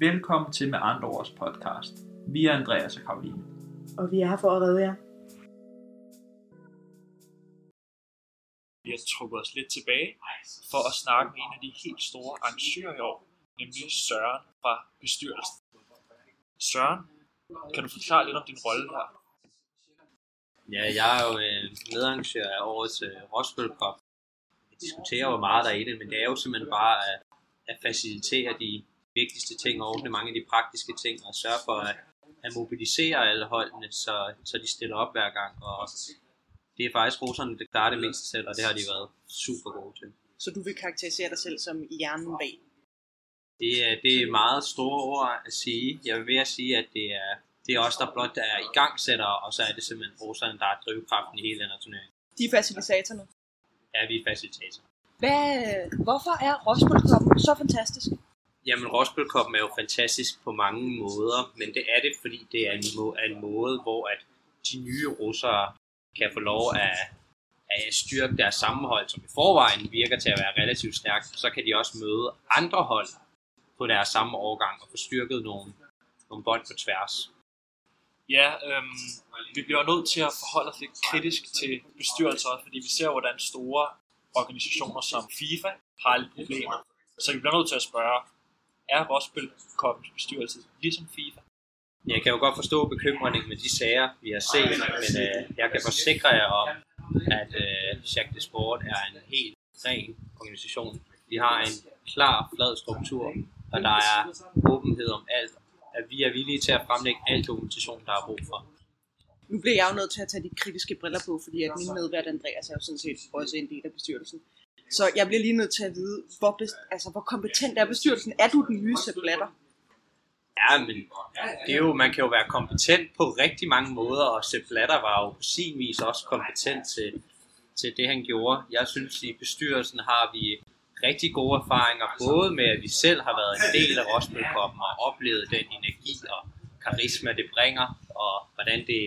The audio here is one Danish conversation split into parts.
Velkommen til Med Andre Års podcast. Vi er Andreas og Karoline. Og vi er her for at redde jer. Vi har trukket os lidt tilbage for at snakke med en af de helt store arrangører i år, nemlig Søren fra bestyrelsen. Søren, kan du forklare lidt om din rolle her? Ja, jeg er jo øh, medarrangør af årets øh, Roskilde Cup. Vi diskuterer jo meget derinde, men det er jo simpelthen bare at, at facilitere de vigtigste ting og ordne mange af de praktiske ting og sørge for at, at mobilisere alle holdene, så, så de stiller op hver gang. Og det er faktisk roserne, der klarer det mest selv, og det har de været super gode til. Så du vil karakterisere dig selv som hjernen bag. Det er, det er meget store ord at sige. Jeg vil ved at sige, at det er, det er os, der blot er i gang sætter, og så er det simpelthen roserne, der er drivkraften i hele den her turnering. De er facilitatorerne. Ja, vi er facilitatorer. Hvad, hvorfor er Roskilde Cup så fantastisk? Jamen, Roskilde Cup er jo fantastisk på mange måder, men det er det, fordi det er en, må- er en måde, hvor at de nye russere kan få lov at, at styrke deres sammenhold, som i forvejen virker til at være relativt stærkt. Så kan de også møde andre hold på deres samme årgang og få styrket nogle, nogle bånd på tværs. Ja, øhm, vi bliver nødt til at forholde os lidt kritisk til bestyrelser, også, fordi vi ser, hvordan store organisationer som FIFA har lidt problemer. Så vi bliver nødt til at spørge, er Roskilde Cup's bestyrelse ligesom FIFA? Jeg kan jo godt forstå bekymringen med de sager, vi har set, men øh, jeg kan forsikre jer om, at øh, Jacques de Sport er en helt ren organisation. Vi har en klar, flad struktur, og der er åbenhed om alt. At vi er villige til at fremlægge al dokumentation, der er brug for. Nu bliver jeg jo nødt til at tage de kritiske briller på, fordi at min medvært Andreas er jo sådan set også en del af bestyrelsen. Så jeg bliver lige nødt til at vide, hvor, best, altså, hvor kompetent er bestyrelsen? Er du den nye Sepp Blatter? Ja, men det er jo, man kan jo være kompetent på rigtig mange måder, og Sepp Blatter var jo på sin vis også kompetent til, til det, han gjorde. Jeg synes, i bestyrelsen har vi rigtig gode erfaringer, både med, at vi selv har været en del af Roskilde og oplevet den energi og karisma, det bringer, og hvordan det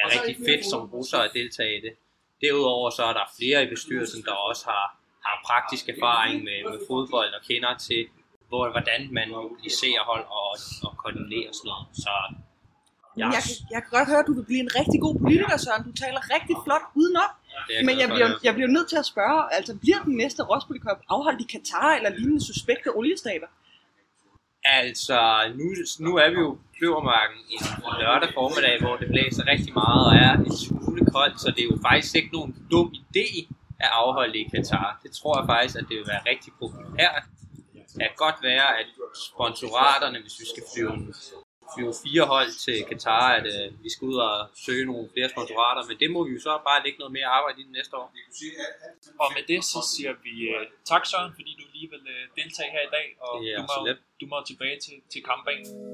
er rigtig fedt som russer at deltage i det. Derudover så er der flere i bestyrelsen, der også har, har praktisk erfaring med, med fodbold og kender til, hvor, hvordan man mobiliserer hold og, og koordinerer sådan noget. Så Jeg, jeg, kan- jeg kan godt høre, at du vil blive en rigtig god politiker, Søren. Du taler rigtig flot udenom. er Men jeg bliver, jeg bliver nødt til at spørge, altså bliver den næste Roskilde Cup afholdt i Katar eller lignende suspekte oliestater? Altså, nu, nu er vi jo på Kløvermarken en lørdag formiddag, hvor det blæser rigtig meget og er en smule koldt, så det er jo faktisk ikke nogen dum idé at afholde i Katar. Det tror jeg faktisk, at det vil være rigtig populært. Det kan godt være, at sponsoraterne, hvis vi skal flyve, flyve fire hold til Katar, at uh, vi skal ud og søge nogle flere sponsorater, men det må vi jo så bare lægge noget mere arbejde i næste år. Og med det så siger vi uh, tak Søren, fordi du lige vil uh, deltage her i dag, og er du, må, du må tilbage til, til kampbanen.